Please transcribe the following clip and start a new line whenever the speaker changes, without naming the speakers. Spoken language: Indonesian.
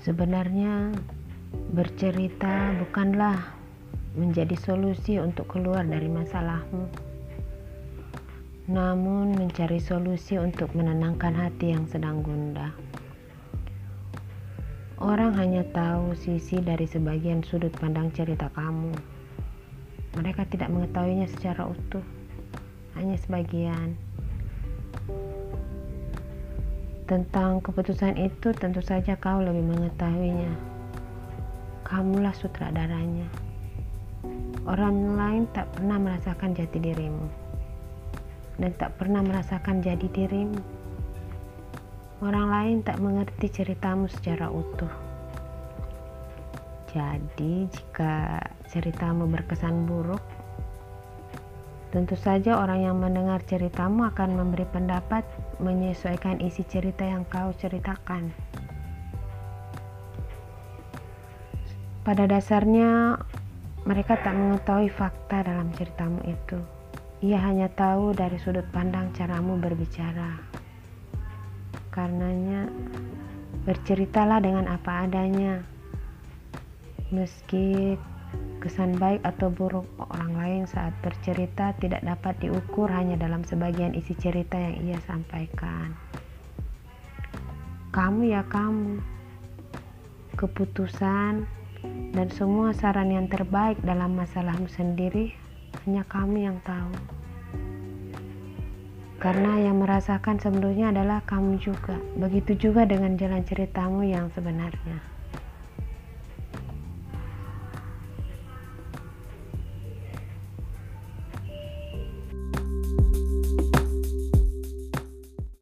Sebenarnya, bercerita bukanlah menjadi solusi untuk keluar dari masalahmu, namun mencari solusi untuk menenangkan hati yang sedang gundah. Orang hanya tahu sisi dari sebagian sudut pandang cerita kamu. Mereka tidak mengetahuinya secara utuh, hanya sebagian. Tentang keputusan itu tentu saja kau lebih mengetahuinya. Kamulah sutradaranya. Orang lain tak pernah merasakan jati dirimu dan tak pernah merasakan jadi dirimu. Orang lain tak mengerti ceritamu secara utuh. Jadi, jika ceritamu berkesan buruk, Tentu saja orang yang mendengar ceritamu akan memberi pendapat menyesuaikan isi cerita yang kau ceritakan. Pada dasarnya, mereka tak mengetahui fakta dalam ceritamu itu. Ia hanya tahu dari sudut pandang caramu berbicara. Karenanya, berceritalah dengan apa adanya. Meski Kesan baik atau buruk orang lain saat bercerita tidak dapat diukur hanya dalam sebagian isi cerita yang ia sampaikan. Kamu ya kamu, keputusan dan semua saran yang terbaik dalam masalahmu sendiri hanya kamu yang tahu. Karena yang merasakan sebelumnya adalah kamu juga. Begitu juga dengan jalan ceritamu yang sebenarnya.